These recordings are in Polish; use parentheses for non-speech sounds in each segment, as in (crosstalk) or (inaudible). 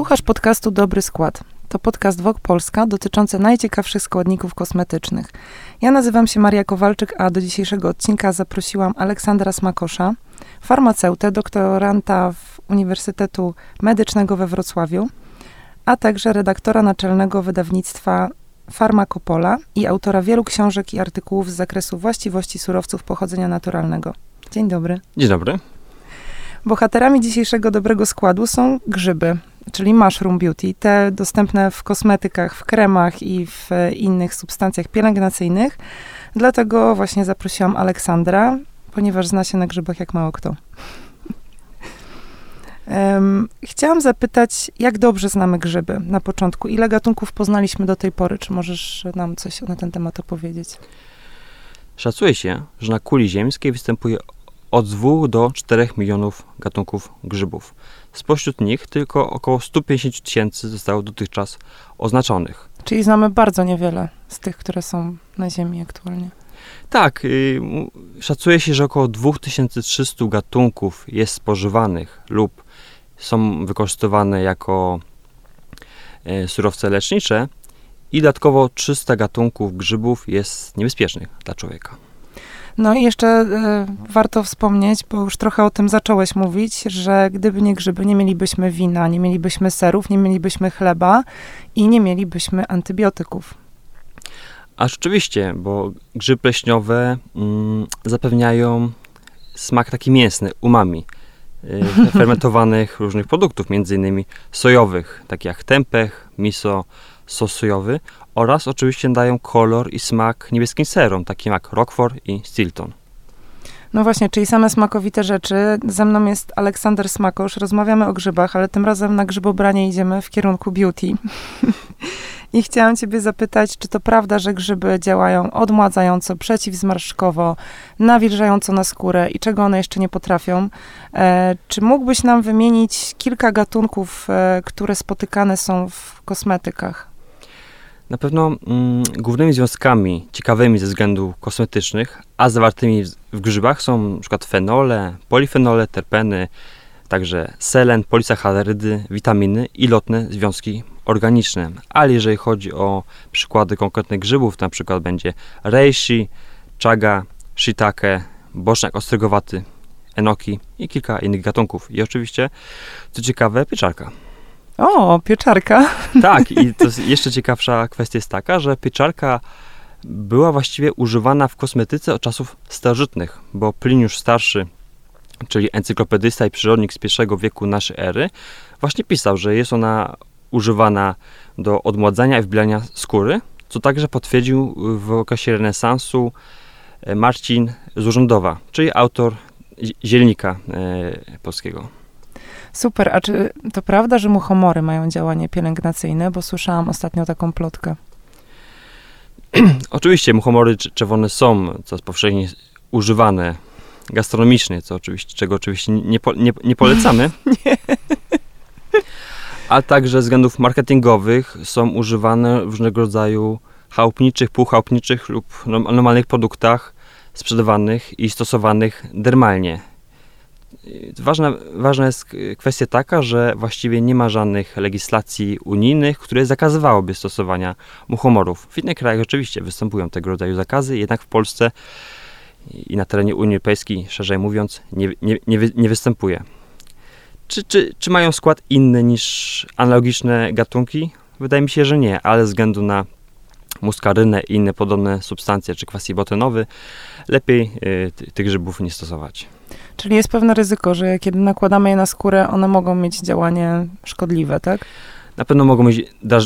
Słuchasz podcastu Dobry Skład. To podcast Wok Polska dotyczący najciekawszych składników kosmetycznych. Ja nazywam się Maria Kowalczyk, a do dzisiejszego odcinka zaprosiłam Aleksandra Smakosza, farmaceutę, doktoranta w Uniwersytetu Medycznego we Wrocławiu, a także redaktora naczelnego wydawnictwa Farmakopola i autora wielu książek i artykułów z zakresu właściwości surowców pochodzenia naturalnego. Dzień dobry. Dzień dobry. Bohaterami dzisiejszego dobrego składu są grzyby, czyli mushroom beauty, te dostępne w kosmetykach, w kremach i w innych substancjach pielęgnacyjnych. Dlatego właśnie zaprosiłam Aleksandra, ponieważ zna się na grzybach jak mało kto. Chciałam zapytać, jak dobrze znamy grzyby na początku? Ile gatunków poznaliśmy do tej pory? Czy możesz nam coś na ten temat opowiedzieć? Szacuje się, że na kuli ziemskiej występuje od 2 do 4 milionów gatunków grzybów. Spośród nich tylko około 150 tysięcy zostało dotychczas oznaczonych. Czyli znamy bardzo niewiele z tych, które są na Ziemi aktualnie. Tak, yy, szacuje się, że około 2300 gatunków jest spożywanych lub są wykorzystywane jako yy, surowce lecznicze i dodatkowo 300 gatunków grzybów jest niebezpiecznych dla człowieka. No i jeszcze y, warto wspomnieć, bo już trochę o tym zacząłeś mówić, że gdyby nie grzyby, nie mielibyśmy wina, nie mielibyśmy serów, nie mielibyśmy chleba i nie mielibyśmy antybiotyków. A rzeczywiście, bo grzyby pleśniowe mm, zapewniają smak taki mięsny, umami, y, (laughs) fermentowanych różnych produktów, między innymi sojowych, takich jak tempeh, miso, sos sojowy oraz oczywiście dają kolor i smak niebieskim serom, takim jak Roquefort i Stilton. No właśnie, czyli same smakowite rzeczy. Ze mną jest Aleksander Smakosz. Rozmawiamy o grzybach, ale tym razem na grzybobranie idziemy w kierunku beauty. (laughs) I chciałam ciebie zapytać, czy to prawda, że grzyby działają odmładzająco, przeciwzmarszczkowo, nawilżająco na skórę i czego one jeszcze nie potrafią? E, czy mógłbyś nam wymienić kilka gatunków, e, które spotykane są w kosmetykach? Na pewno mm, głównymi związkami ciekawymi ze względów kosmetycznych, a zawartymi w, w grzybach są np. fenole, polifenole, terpeny, także selen, polisacharydy, witaminy i lotne związki organiczne. Ale jeżeli chodzi o przykłady konkretnych grzybów, to na przykład będzie reishi, chaga, shiitake, boczniak ostrygowaty, enoki i kilka innych gatunków. I oczywiście, co ciekawe, pieczarka. O, pieczarka. (laughs) Tak, i to jeszcze ciekawsza kwestia jest taka, że pieczarka była właściwie używana w kosmetyce od czasów starożytnych, bo Pliniusz Starszy, czyli encyklopedysta i przyrodnik z pierwszego wieku naszej ery, właśnie pisał, że jest ona używana do odmładzania i wbilania skóry, co także potwierdził w okresie renesansu e, Marcin z czyli autor zielnika e, polskiego. Super, a czy to prawda, że muchomory mają działanie pielęgnacyjne? Bo słyszałam ostatnio taką plotkę. (clears throat) oczywiście muchomory czerwone są coraz powszechniej używane gastronomicznie, co oczywiście, czego oczywiście nie, po, nie, nie polecamy. (laughs) nie. A także z względów marketingowych są używane w różnego rodzaju chałupniczych, półchałupniczych lub normalnych produktach sprzedawanych i stosowanych dermalnie. Ważna, ważna jest kwestia taka, że właściwie nie ma żadnych legislacji unijnych, które zakazywałyby stosowania muchomorów. W innych krajach oczywiście występują tego rodzaju zakazy, jednak w Polsce i na terenie Unii Europejskiej, szerzej mówiąc, nie, nie, nie, nie występuje. Czy, czy, czy mają skład inny niż analogiczne gatunki? Wydaje mi się, że nie, ale ze względu na muskarynę i inne podobne substancje, czy kwasy botynowy, lepiej y, tych grzybów nie stosować. Czyli jest pewne ryzyko, że kiedy nakładamy je na skórę, one mogą mieć działanie szkodliwe, tak? Na pewno mogą być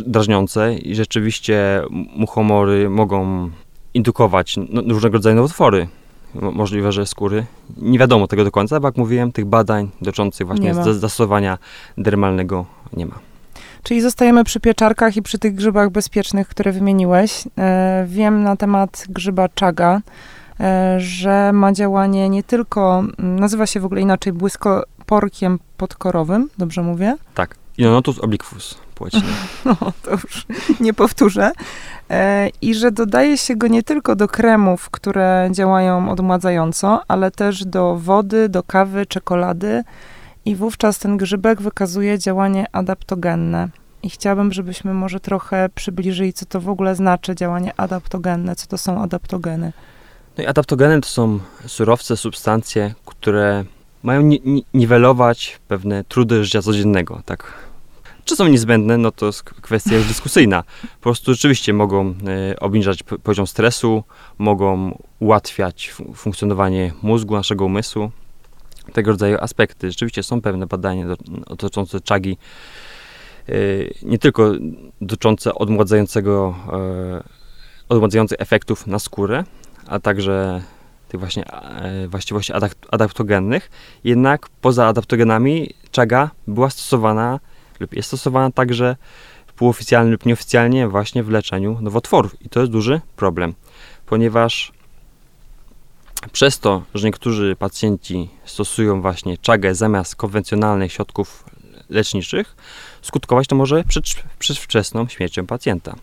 drażniące i rzeczywiście muchomory mogą indukować no, różnego rodzaju nowotwory. Możliwe, że skóry. Nie wiadomo tego do końca, bo jak mówiłem, tych badań dotyczących właśnie zastosowania dermalnego nie ma. Czyli zostajemy przy pieczarkach i przy tych grzybach bezpiecznych, które wymieniłeś. E, wiem na temat grzyba czaga, że ma działanie nie tylko, nazywa się w ogóle inaczej błyskoporkiem podkorowym, dobrze mówię? Tak, Ionotus obliquus po (laughs) No, to już nie powtórzę. E, I że dodaje się go nie tylko do kremów, które działają odmładzająco, ale też do wody, do kawy, czekolady i wówczas ten grzybek wykazuje działanie adaptogenne. I chciałabym, żebyśmy może trochę przybliżyli, co to w ogóle znaczy działanie adaptogenne, co to są adaptogeny. No i adaptogeny to są surowce, substancje, które mają ni ni niwelować pewne trudy życia codziennego, tak. Czy są niezbędne, no to jest kwestia już dyskusyjna. Po prostu rzeczywiście mogą y, obniżać poziom stresu, mogą ułatwiać funkcjonowanie mózgu, naszego umysłu, tego rodzaju aspekty. Rzeczywiście są pewne badania dotyczące czagi, y, nie tylko dotyczące odmładzającego, y, odmładzających efektów na skórę, a także tych właśnie e, właściwości adaptogennych. Jednak poza adaptogenami czaga była stosowana lub jest stosowana także półoficjalnie lub nieoficjalnie właśnie w leczeniu nowotworów. I to jest duży problem, ponieważ przez to, że niektórzy pacjenci stosują właśnie czagę zamiast konwencjonalnych środków leczniczych, skutkować to może przedwczesną śmiercią pacjenta.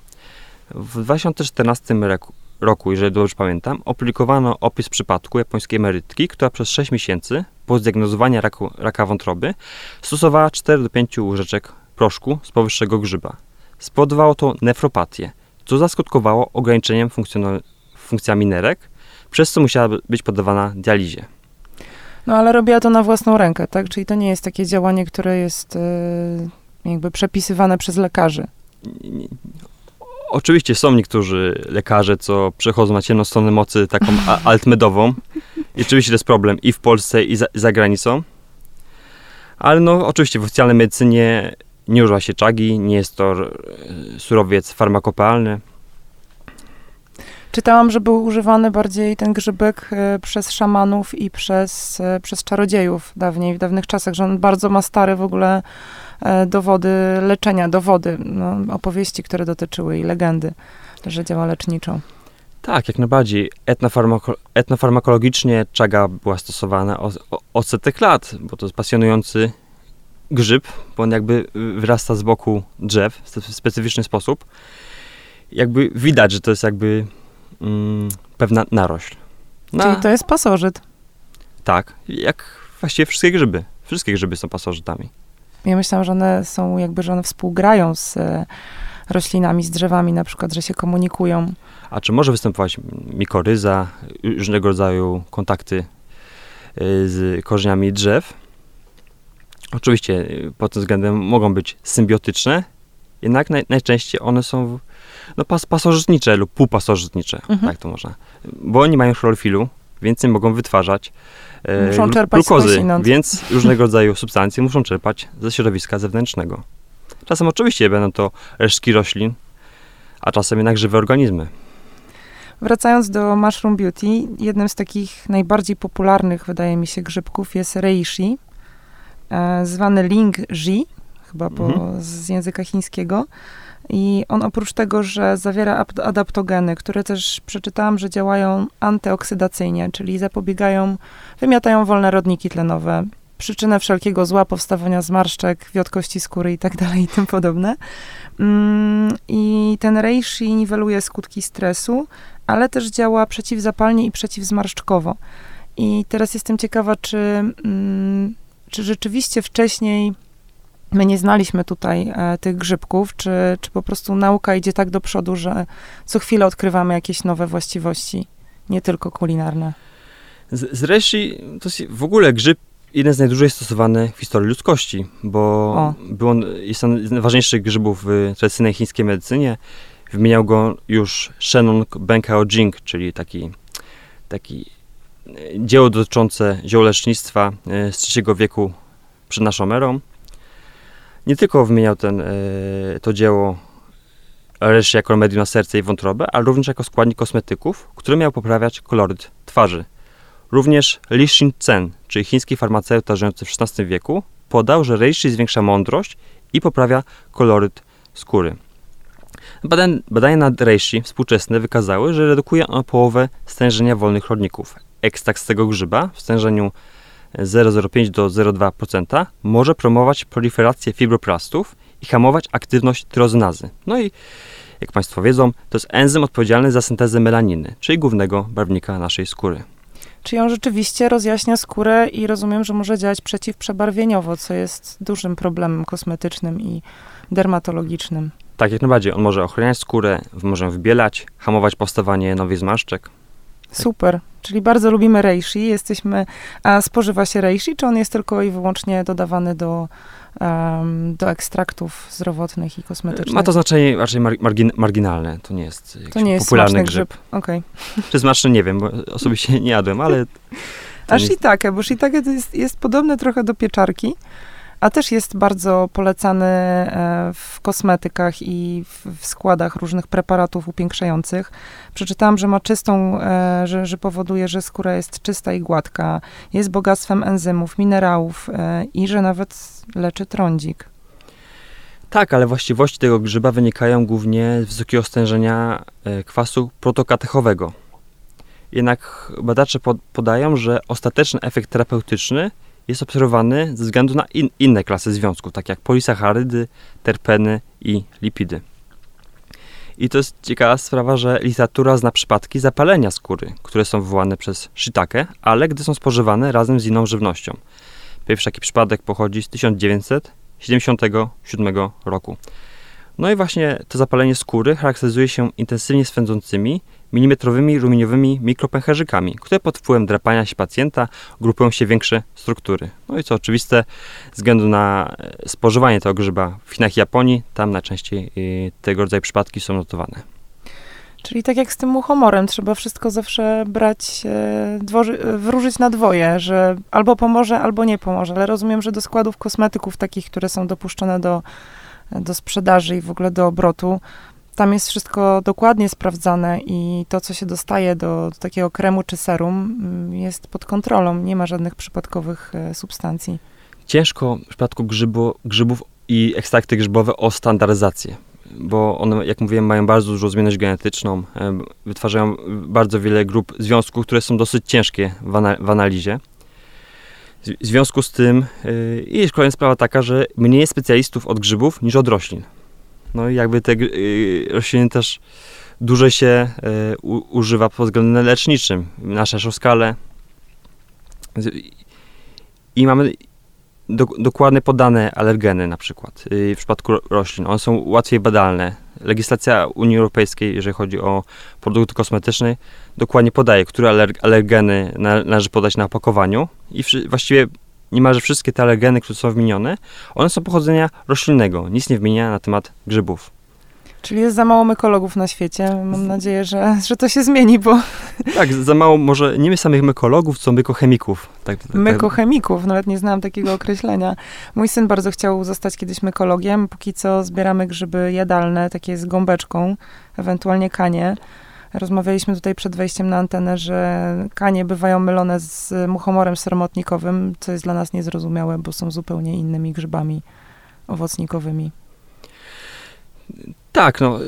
W 2014 roku, roku, jeżeli dobrze pamiętam, opublikowano opis przypadku japońskiej emerytki, która przez 6 miesięcy po zdiagnozowaniu raku, raka wątroby stosowała 4 do 5 łyżeczek proszku z powyższego grzyba. Spowodowało to nefropatię, co zaskutkowało ograniczeniem funkcjami nerek, przez co musiała być poddawana dializie. No ale robiła to na własną rękę, tak? Czyli to nie jest takie działanie, które jest yy, jakby przepisywane przez lekarzy. Oczywiście są niektórzy lekarze, co przechodzą na ciemną stronę mocy taką (laughs) altmedową. I oczywiście to jest problem i w Polsce, i za, za granicą. Ale no, oczywiście w oficjalnej medycynie nie używa się czagi, nie jest to e, surowiec farmakopealny. Czytałam, że był używany bardziej ten grzybek e, przez szamanów i przez, e, przez czarodziejów dawniej, w dawnych czasach, że on bardzo ma stare w ogóle E, dowody leczenia, dowody, no, opowieści, które dotyczyły i legendy, że działa leczniczo. Tak, jak najbardziej. Etnofarmako etnofarmakologicznie czaga była stosowana od, setek lat, bo to jest pasjonujący grzyb, bo on jakby wyrasta z boku drzew w specyficzny sposób. Jakby widać, że to jest jakby mm, pewna narośl. Na... Czyli to jest pasożyt. Tak, jak właściwie wszystkie grzyby. Wszystkie grzyby są pasożytami. Ja myślałam, że one są jakby, że one współgrają z e, roślinami, z drzewami na przykład, że się komunikują. A czy może występować mikoryza, różnego rodzaju kontakty e, z korzeniami drzew? Oczywiście e, pod tym względem mogą być symbiotyczne, jednak naj, najczęściej one są no, pas, pasożytnicze lub półpasożytnicze, mhm. tak to można. Bo oni mają chlorofilu, więc nie mogą wytwarzać e, muszą czerpać glukozy, więc różnego rodzaju substancje muszą czerpać ze środowiska zewnętrznego. Czasem oczywiście będą to resztki roślin, a czasem jednak żywe organizmy. Wracając do Mushroom Beauty, jednym z takich najbardziej popularnych, wydaje mi się, grzybków jest reishi, e, zwany ling ji, chyba po, mhm. z języka chińskiego. I on oprócz tego, że zawiera adaptogeny, które też przeczytałam, że działają antyoksydacyjnie, czyli zapobiegają, wymiatają wolne rodniki tlenowe, przyczynę wszelkiego zła, powstawania zmarszczek, wiotkości skóry i tak dalej i tym podobne. Mm, I ten reishi niweluje skutki stresu, ale też działa przeciwzapalnie i przeciwzmarszczkowo. I teraz jestem ciekawa, czy, mm, czy rzeczywiście wcześniej My nie znaliśmy tutaj e, tych grzybków, czy, czy po prostu nauka idzie tak do przodu, że co chwilę odkrywamy jakieś nowe właściwości, nie tylko kulinarne. Z, zresztą to jest w ogóle grzyb jeden z najdłużej stosowanych w historii ludzkości, bo o. był on, jest on z najważniejszych grzybów w tradycyjnej chińskiej medycynie. Wymieniał go już Shenong Benkao Jing, czyli taki, taki e, dzieło dotyczące ziołolecznictwa e, z III wieku przed naszą erą nie tylko wymieniał ten, e, to dzieło reszcie jako medium na serce i wątrobę, ale również jako składnik kosmetyków, który miał poprawiać koloryt twarzy. Również Li Shin-Chen, czyli chiński farmaceuta żyjący w XVI wieku, podał, że reishi zwiększa mądrość i poprawia koloryt skóry. Badania nad reishi współczesne wykazały, że redukuje on o połowę stężenia wolnych rodników. Ekstrakt z tego grzyba w stężeniu 0,05 do 0,2% może promować proliferację fibroplastów i hamować aktywność tyrozynazy. No i jak Państwo wiedzą, to jest enzym odpowiedzialny za syntezę melaniny, czyli głównego barwnika naszej skóry. Czyli on rzeczywiście rozjaśnia skórę i rozumiem, że może działać przeciwprzebarwieniowo, co jest dużym problemem kosmetycznym i dermatologicznym. Tak, jak najbardziej. On może ochraniać skórę, może wybielać, hamować powstawanie nowych zmarszczek. Super. Czyli bardzo lubimy reishi. Jesteśmy, a spożywa się reishi, czy on jest tylko i wyłącznie dodawany do, um, do ekstraktów zdrowotnych i kosmetycznych? Ma to znaczenie raczej margin, marginalne. To nie jest to nie jest popularny grzyb. grzyb. Okay. (laughs) Czy smaczny nie wiem, bo osobiście nie jadłem, ale... (laughs) A shiitake, bo shiitake to jest, jest podobne trochę do pieczarki a też jest bardzo polecany e, w kosmetykach i w składach różnych preparatów upiększających. Przeczytałam, że ma czystą, e, że, że powoduje, że skóra jest czysta i gładka, jest bogactwem enzymów, minerałów e, i że nawet leczy trądzik. Tak, ale właściwości tego grzyba wynikają głównie z wysokiego stężenia kwasu protokatechowego. Jednak badacze podają, że ostateczny efekt terapeutyczny jest obserwowany ze względu na in, inne klasy związków, tak jak polisacharydy, terpeny i lipidy. I to jest ciekawa sprawa, że literatura zna przypadki zapalenia skóry, które są wywołane przez shiitake, ale gdy są spożywane razem z inną żywnością. Pierwszy taki przypadek pochodzi z 1977 roku. No i właśnie to zapalenie skóry charakteryzuje się intensywnie swędzącymi, milimetrowymi rumieniowymi mikropęcherzykami, które pod wpływem drapania się pacjenta grupują się większe struktury. No i co oczywiste, ze względu na e, spożywanie tego grzyba w Chinach i Japonii, tam najczęściej e, tego rodzaju przypadki są notowane. Czyli tak jak z tym muchomorem, trzeba wszystko zawsze brać, e, dwoży, wróżyć na dwoje, że albo pomoże, albo nie pomoże. Ale rozumiem, że do składów kosmetyków takich, które są dopuszczone do do sprzedaży i w ogóle do obrotu, tam jest wszystko dokładnie sprawdzane i to, co się dostaje do, do, takiego kremu czy serum, mm, jest pod kontrolą. Nie ma żadnych przypadkowych e, substancji. Ciężko w przypadku grzybów i ekstrakty grzybowe o standaryzację, bo one, jak mówiłem, mają bardzo dużą zmienność genetyczną, e, wytwarzają bardzo wiele grup związków, które są dosyć ciężkie w, ana w analizie. W związku z tym yy, jest kolejna sprawa taka, że mniej specjalistów od grzybów niż od roślin. No i jakby te yy, rośliny też dłużej się u, używa pod względem leczniczym na szerszą skalę. I mamy do, dokładnie podane alergeny na przykład yy, w przypadku roślin. One są łatwiej badalne. Legislacja Unii Europejskiej, jeżeli chodzi o produkty kosmetyczne, dokładnie podaje, które alergeny należy podać na opakowaniu i właściwie niemalże wszystkie te alergeny, które są wymienione, one są pochodzenia roślinnego. Nic nie wymienia na temat grzybów. Czyli jest za mało mykologów na świecie. Mam nadzieję, że, że to się zmieni, bo... (laughs) Tak, za mało może nie samych mykologów, co mykochemików. Tak, tak, tak, mykochemików, nawet nie znałam takiego określenia. Mój syn bardzo chciał zostać kiedyś mykologiem. Póki co zbieramy grzyby jadalne, takie z gąbeczką, ewentualnie kanie. Rozmawialiśmy tutaj przed wejściem na antenę, że kanie bywają mylone z muchomorem sermotnikowym, co jest dla nas niezrozumiałe, bo są zupełnie innymi grzybami owocnikowymi. Tak, no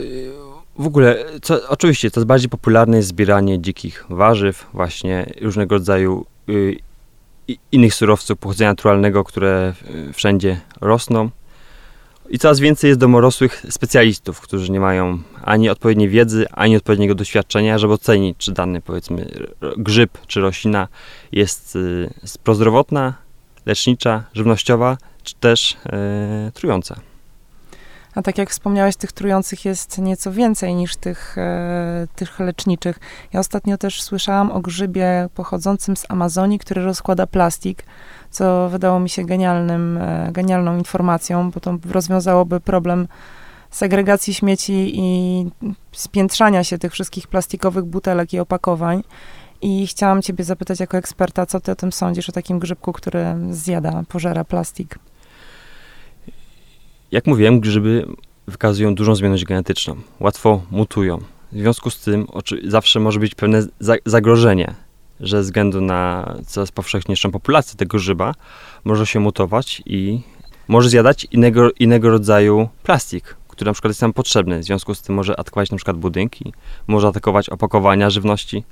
w ogóle, co, oczywiście, coraz bardziej popularne jest zbieranie dzikich warzyw, właśnie różnego rodzaju y, innych surowców pochodzenia naturalnego, które y, wszędzie rosną. I coraz więcej jest domorosłych specjalistów, którzy nie mają ani odpowiedniej wiedzy, ani odpowiedniego doświadczenia, żeby ocenić, czy dany, powiedzmy, grzyb czy roślina jest y, prozdrowotna, lecznicza, żywnościowa, czy też y, trująca. A tak jak wspomniałeś, tych trujących jest nieco więcej niż tych, e, tych leczniczych. Ja ostatnio też słyszałam o grzybie pochodzącym z Amazonii, który rozkłada plastik, co wydało mi się genialnym, e, genialną informacją, bo to rozwiązałoby problem segregacji śmieci i spiętrzania się tych wszystkich plastikowych butelek i opakowań. I chciałam Ciebie zapytać jako eksperta, co Ty o tym sądzisz, o takim grzybku, który zjada, pożera plastik? Jak mówiłem, grzyby wykazują dużą zmienność genetyczną, łatwo mutują. W związku z tym zawsze może być pewne zagrożenie, że ze względu na coraz powszechniejszą populację tego grzyba może się mutować i może zjadać innego, innego rodzaju plastik, który na przykład jest nam potrzebny. W związku z tym może atakować na przykład budynki, może atakować opakowania żywności.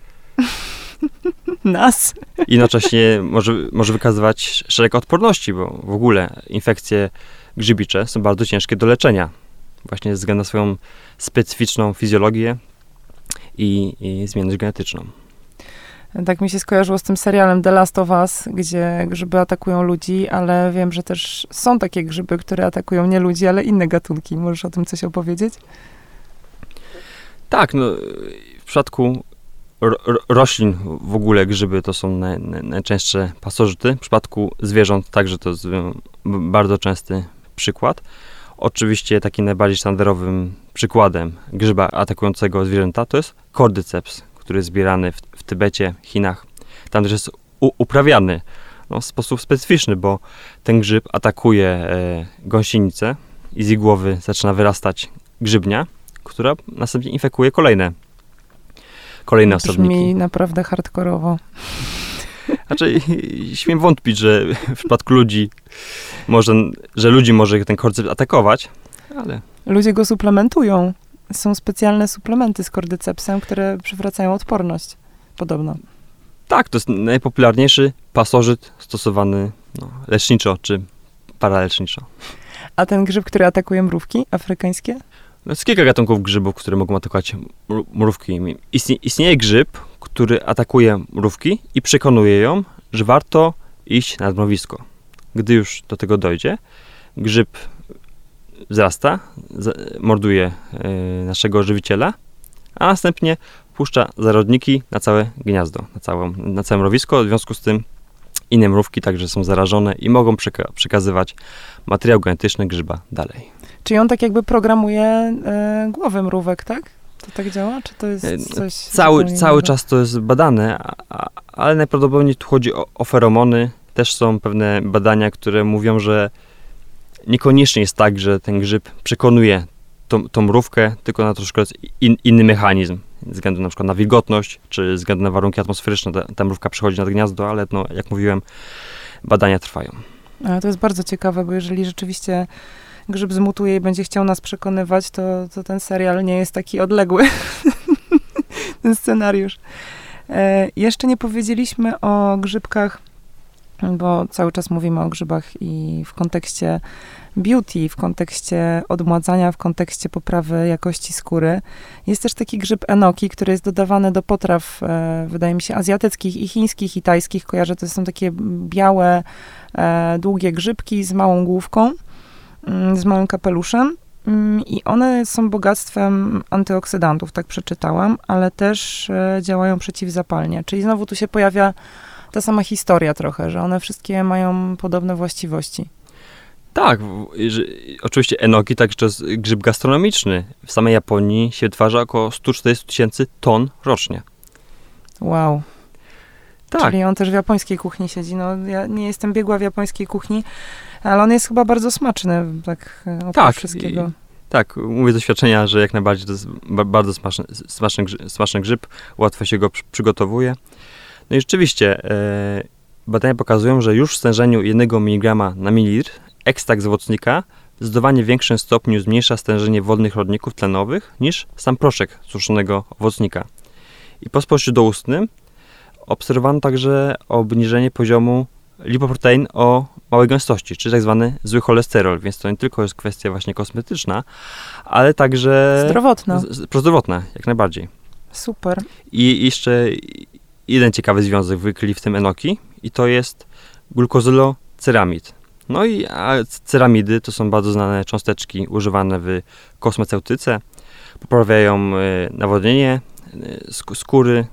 (laughs) Nas. I jednocześnie może, może wykazywać szereg odporności, bo w ogóle infekcje grzybicze są bardzo ciężkie do leczenia. Właśnie ze względu na swoją specyficzną fizjologię i, i zmienność genetyczną. Tak mi się skojarzyło z tym serialem The Last of Us, gdzie grzyby atakują ludzi, ale wiem, że też są takie grzyby, które atakują nie ludzi, ale inne gatunki. Możesz o tym coś opowiedzieć? Tak, no, w przypadku ro, roślin w ogóle grzyby to są naj, naj, najczęstsze pasożyty. W przypadku zwierząt także to jest bardzo częsty przykład. Oczywiście takim najbardziej sztandarowym przykładem grzyba atakującego zwierzęta to jest cordyceps, który jest zbierany w, w Tybecie, Chinach. Tam też jest u, uprawiany no, w sposób specyficzny, bo ten grzyb atakuje e, gąsienicę i z jej głowy zaczyna wyrastać grzybnia, która następnie infekuje kolejne kolejne Brzmi osobniki. Brzmi naprawdę hardkorowo. Znaczy, śmiem wątpić, że w przypadku ludzi może, że ludzi może ten kordyceps atakować, ale... Ludzie go suplementują. Są specjalne suplementy z kordycepsem, które przywracają odporność. Podobno. Tak, to jest najpopularniejszy pasożyt stosowany no, leczniczo czy paraleczniczo. A ten grzyb, który atakuje mrówki afrykańskie? No, jest kilka gatunków grzybów, które mogą atakować mrówki. Istnie, istnieje grzyb, który atakuje mrówki i przekonuje ją, że warto iść nad mrowisko. Gdy już do tego dojdzie, grzyb wzrasta, morduje y, naszego żywiciela, a następnie puszcza zarodniki na całe gniazdo, na, całą, na całe mrowisko. W związku z tym inne mrówki także są zarażone i mogą przeka przekazywać materiał genetyczny grzyba dalej. Czyli on tak jakby programuje e, głowę mrówek, tak? To tak działa? Czy to jest e, coś... Cały, cały czas to jest badane, a, a, ale najprawdopodobniej tu chodzi o, o feromony. Też są pewne badania, które mówią, że niekoniecznie jest tak, że ten grzyb przekonuje tą, tą mrówkę, tylko na troszkę in, inny mechanizm. Ze względu na przykład na wilgotność, czy ze względu na warunki atmosferyczne ta, ta mrówka przychodzi nad gniazdo, ale no, jak mówiłem, badania trwają. A to jest bardzo ciekawe, bo jeżeli rzeczywiście grzyb zmutuje i będzie chciał nas przekonywać, to, to ten serial nie jest taki odległy. (laughs) ten scenariusz. E, jeszcze nie powiedzieliśmy o grzybkach, bo cały czas mówimy o grzybach i w kontekście beauty, w kontekście odmładzania, w kontekście poprawy jakości skóry. Jest też taki grzyb enoki, który jest dodawany do potraw, e, wydaje mi się, azjatyckich i chińskich i tajskich. Kojarzę, to są takie białe, e, długie grzybki z małą główką Mm, z małym kapeluszem. Mm, I one są bogactwem antyoksydantów, tak przeczytałam, ale też e, działają przeciwzapalnie. Czyli znowu tu się pojawia ta sama historia trochę, że one wszystkie mają podobne właściwości. Tak, że, oczywiście enoki także to jest grzyb gastronomiczny. W samej Japonii się wytwarza około 140 tysięcy ton rocznie. Wow. Tak. Czyli on też w japońskiej kuchni siedzi. No, ja nie jestem biegła w japońskiej kuchni, ale on jest chyba bardzo smaczny, tak oprócz tak, wszystkiego. I, tak, mówię z doświadczenia, że jak najbardziej to jest bardzo smaczny, smaczny, smaczny grzyb, łatwo się go przygotowuje. No i rzeczywiście e, badania pokazują, że już w stężeniu 1 mg na mililitr ekstrakt z owocnika w zdecydowanie większym stopniu zmniejsza stężenie wodnych rodników tlenowych niż sam proszek suszonego owocnika. I po spożyciu doustnym obserwowano także obniżenie poziomu lipoprotein o małej gęstości, czyli tak zwany zły cholesterol, więc to nie tylko jest kwestia właśnie kosmetyczna, ale także... Zdrowotna. Prozdrowotna, jak najbardziej. Super. I jeszcze jeden ciekawy związek wykryli w tym enoki i to jest glukozyloceramid. No i ceramidy to są bardzo znane cząsteczki używane w kosmeceutyce. Poprawiają e, nawodnienie e, skóry,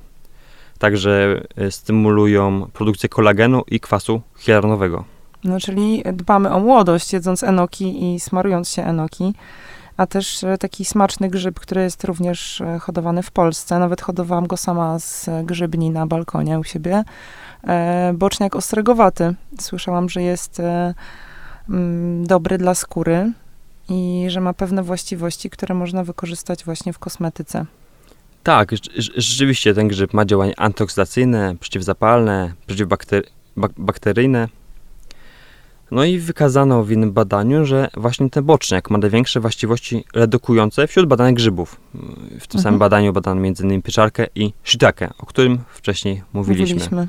Także e, stymulują produkcję kolagenu i kwasu hialuronowego. No, czyli dbamy o młodość, jedząc enoki i smarując się enoki, a też e, taki smaczny grzyb, który jest również e, hodowany w Polsce. Nawet hodowałam go sama z grzybni na balkonie u siebie. Boczniak ostregowaty. Słyszałam, że jest mm, dobry dla skóry i że ma pewne właściwości, które można wykorzystać właśnie w kosmetyce. Tak, rzeczywiście ten grzyb ma działanie antyoksydacyjne, przeciwzapalne, przeciwbakteryjne. No i wykazano w innym badaniu, że właśnie ten boczniak ma największe właściwości redukujące wśród badanych grzybów. W tym mhm. samym badaniu badano m.in. pieczarkę i shiitake, o którym wcześniej mówiliśmy. mówiliśmy.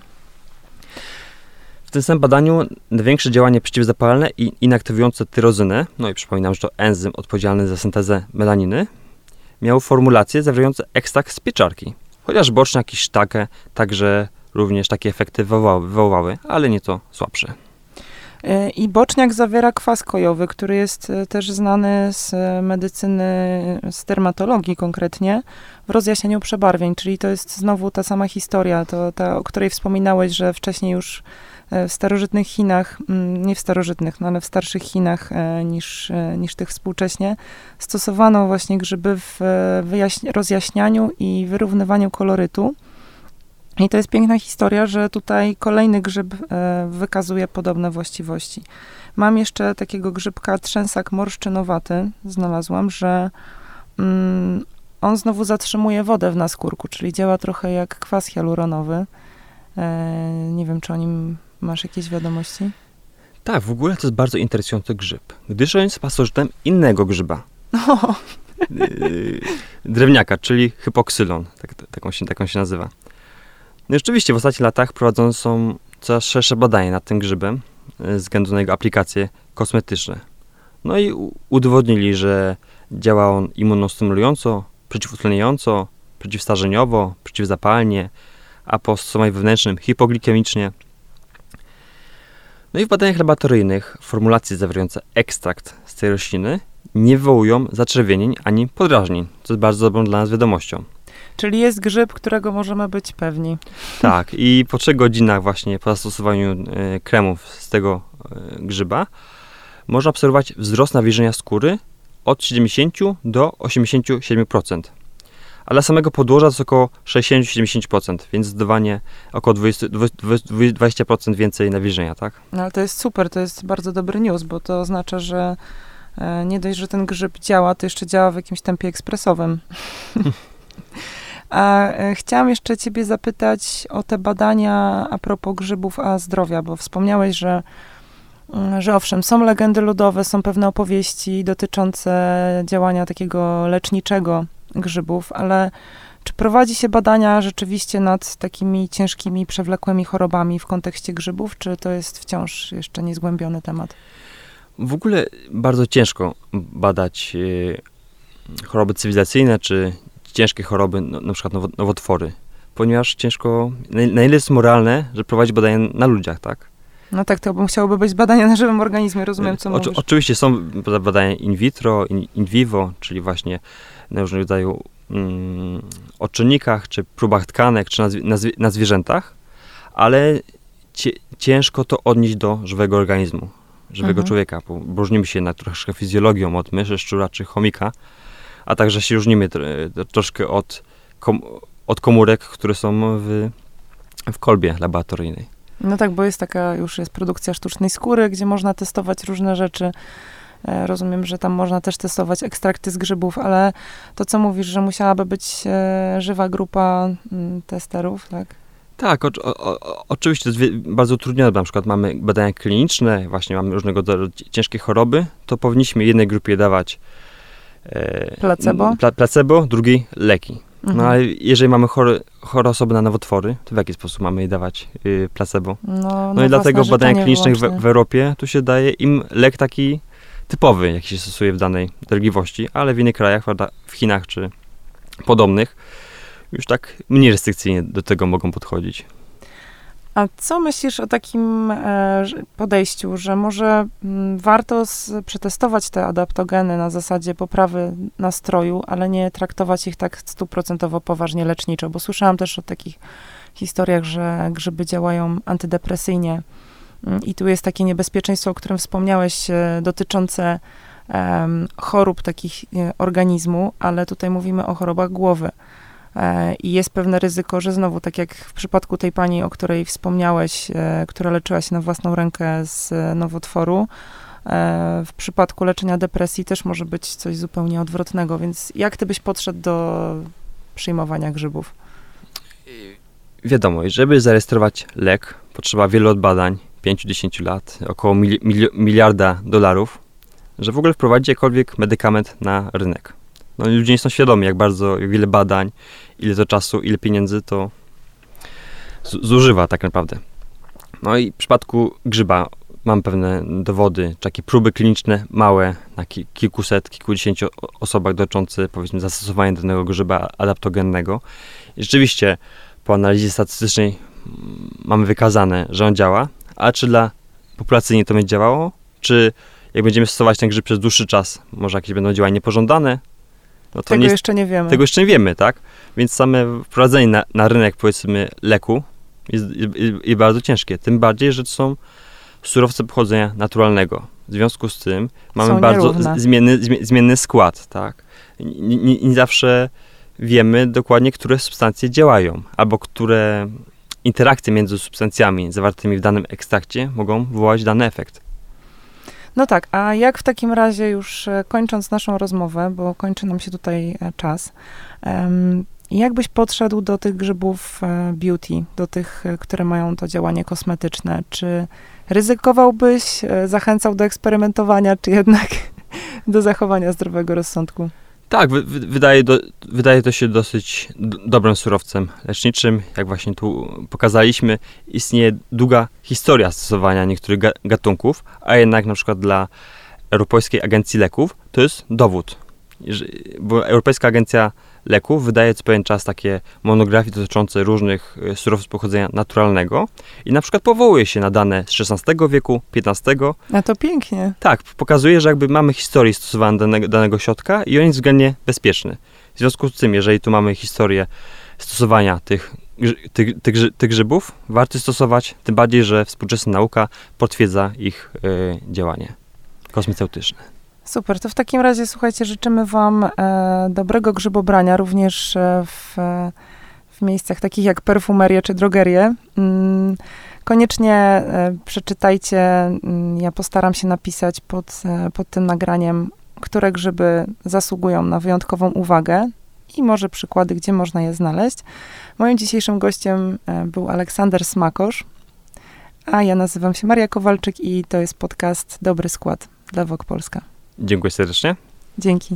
W tym samym badaniu największe działanie przeciwzapalne i inaktywujące tyrozynę, no i przypominam, że to enzym odpowiedzialny za syntezę melaniny, miał formulacje zawierające ekstrakt z pieczarki. Chociaż boczniak i sztakę także również takie efekty wywołały, wywołały ale nieco słabsze. E, I boczniak zawiera kwas kojowy, który jest e, też znany z medycyny, z dermatologii konkretnie, w rozjaśnieniu przebarwień, czyli to jest znowu ta sama historia, to ta, o której wspominałeś, że wcześniej już e, w starożytnych Chinach, mm, nie w starożytnych, no ale w starszych Chinach niż, niż tych współcześnie, stosowano właśnie grzyby w rozjaśnianiu i wyrównywaniu kolorytu. I to jest piękna historia, że tutaj kolejny grzyb e, wykazuje podobne właściwości. Mam jeszcze takiego grzybka trzęsak morszczynowaty, znalazłam, że mm, on znowu zatrzymuje wodę w naskórku, czyli działa trochę jak kwas hialuronowy. E, nie wiem, czy o nim masz jakieś wiadomości? Tak, w ogóle to jest bardzo interesujący grzyb, gdyż on jest pasożytem innego grzyba. O. Drewniaka, czyli hypoksylon, tak, tak, on się, tak on się nazywa. No rzeczywiście w ostatnich latach prowadzone są coraz szersze badania nad tym grzybem e, ze względu na jego aplikacje kosmetyczne. No i udowodnili, że działa on immunostymulująco, przeciwutleniająco, przeciwstarzeniowo, przeciwzapalnie, a po stosowaniu wewnętrznym hipoglikemicznie. No i w badaniach laboratoryjnych formulacje zawierające ekstrakt z tej rośliny nie wywołują zaczerwienień ani podrażnień, co jest bardzo dobrą dla nas wiadomością. Czyli jest grzyb, którego możemy być pewni. Tak, i po trzech godzinach właśnie po zastosowaniu e, kremów z tego e, grzyba można obserwować wzrost nawilżenia skóry od 70 do 87%. A dla samego podłoża to jest około 60-70%, więc zdecydowanie około 20%, 20% więcej nawilżenia, tak? No ale to jest super, to jest bardzo dobry news, bo to oznacza, że e, nie dość, że ten grzyb działa, to jeszcze działa w jakimś tempie ekspresowym. (laughs) A e, chciałam jeszcze ciebie zapytać o te badania a propos grzybów a zdrowia, bo wspomniałeś, że, mm, że owszem, są legendy ludowe, są pewne opowieści dotyczące działania takiego leczniczego grzybów, ale czy prowadzi się badania rzeczywiście nad takimi ciężkimi, przewlekłymi chorobami w kontekście grzybów, czy to jest wciąż jeszcze niezgłębiony temat? W ogóle bardzo ciężko badać e, choroby cywilizacyjne czy ciężkie choroby, no, na przykład nowotwory, ponieważ ciężko, na, na ile jest moralne, że prowadzi badania na ludziach, tak? No tak, to musiałoby być badania na żywym organizmie, rozumiem, co Oczy, mówisz. Oczywiście są badania in vitro, in, in vivo, czyli właśnie na różnego rodzaju mm, odczynnikach, czy próbach tkanek, czy na, na, na zwierzętach, ale cie, ciężko to odnieść do żywego organizmu, żywego mhm. człowieka, bo różnimy się na troszkę fizjologią od myszy, szczura czy chomika, a także się różnimy troszkę od, kom, od komórek, które są w, w kolbie laboratoryjnej. No tak, bo jest taka, już jest produkcja sztucznej skóry, gdzie można testować różne rzeczy. E, rozumiem, że tam można też testować ekstrakty z grzybów, ale to, co mówisz, że musiałaby być e, żywa grupa mm, testerów, tak? Tak, o, o, oczywiście to jest bardzo utrudnione. Na przykład mamy badania kliniczne, właśnie mamy różnego rodzaju ciężkie choroby, to powinniśmy jednej grupie dawać E, placebo? Pla, placebo, drugi leki. No, mhm. No ale jeżeli mamy chore, chore osoby na nowotwory, to w jaki sposób mamy jej dawać y, placebo? No, no i dlatego w badaniach klinicznych w, w, Europie tu się daje im lek taki typowy, jaki się stosuje w danej dolegliwości, ale w innych krajach, prawda, w Chinach czy podobnych, już tak mniej restrykcyjnie do tego mogą podchodzić. A co myślisz o takim e, podejściu, że może mm, warto przetestować te adaptogeny na zasadzie poprawy nastroju, ale nie traktować ich tak stuprocentowo poważnie leczniczo? Bo słyszałam też o takich historiach, że grzyby działają antydepresyjnie. Mm, I tu jest takie niebezpieczeństwo, o którym wspomniałeś, e, dotyczące chorób takich e, organizmu, ale tutaj mówimy o chorobach głowy. E, I jest pewne ryzyko, że znowu, tak jak w przypadku tej pani, o której wspomniałeś, e, która leczyła się na własną rękę z nowotworu, e, w przypadku leczenia depresji też może być coś zupełnie odwrotnego. Więc jak ty byś podszedł do przyjmowania grzybów? Wiadomo, żeby zarejestrować lek, potrzeba wielu badań, 5-10 lat, około miliarda dolarów, że w ogóle wprowadzić jakikolwiek medykament na rynek no, ludzie nie są świadomi, jak bardzo, jak wiele badań, ile to czasu, ile pieniędzy to zużywa tak naprawdę. No i w przypadku grzyba mam pewne dowody, takie próby kliniczne małe na ki kilkuset, kilkudziesięciu osobach dotyczące powiedzmy zastosowania danego grzyba adaptogennego. I rzeczywiście po analizie statystycznej mamy wykazane, że on działa, a czy dla populacyjnie to będzie działało, czy jak będziemy stosować ten grzyb przez dłuższy czas, może jakieś będą działania niepożądane, no tego nie, jeszcze nie wiemy. Tego jeszcze nie wiemy, tak? Więc same wprowadzenie na, na rynek, powiedzmy, leku jest, jest, jest, bardzo ciężkie. Tym bardziej, że to są surowce pochodzenia naturalnego. W związku z tym mamy są bardzo zmienny, zmienny skład, tak? Nie, nie, nie zawsze wiemy dokładnie, które substancje działają, albo które interakcje między substancjami zawartymi w danym ekstrakcie mogą wywołać dany efekt. No tak, a jak w takim razie już e, kończąc naszą rozmowę, bo kończy nam się tutaj e, czas, jak byś podszedł do tych grzybów e, beauty, do tych, które mają to działanie kosmetyczne? Czy ryzykowałbyś, zachęcał do eksperymentowania, czy jednak (laughs) do zachowania zdrowego rozsądku? Tak, wydaje, do, wydaje to się dosyć dobrym surowcem leczniczym. Jak właśnie tu pokazaliśmy, istnieje długa historia stosowania niektórych gatunków, a jednak na przykład dla Europejskiej Agencji Leków to jest dowód. Bo Europejska Agencja leków wydaje co pewien czas takie monografie dotyczące różnych e, surowców pochodzenia naturalnego i na przykład powołuje się na dane z XVI wieku, XV. A to pięknie. Tak, pokazuje, że jakby mamy historię stosowania danego, danego środka i on jest względnie bezpieczny. W związku z tym, jeżeli tu mamy historię stosowania tych, tych, tych, tych grzybów, warto stosować, tym bardziej, że współczesna nauka potwierdza ich y, działanie kosmeceutyczne. Super, to w takim razie słuchajcie, życzymy Wam e, dobrego grzybobrania również e, w, w miejscach takich jak perfumerie czy drogerie. Mm, koniecznie e, przeczytajcie, mm, ja postaram się napisać pod, e, pod tym nagraniem, które grzyby zasługują na wyjątkową uwagę i może przykłady, gdzie można je znaleźć. Moim dzisiejszym gościem e, był Aleksander Smakosz, a ja nazywam się Maria Kowalczyk i to jest podcast Dobry Skład dla Wok Polska. Dziękuję serdecznie. Dzięki.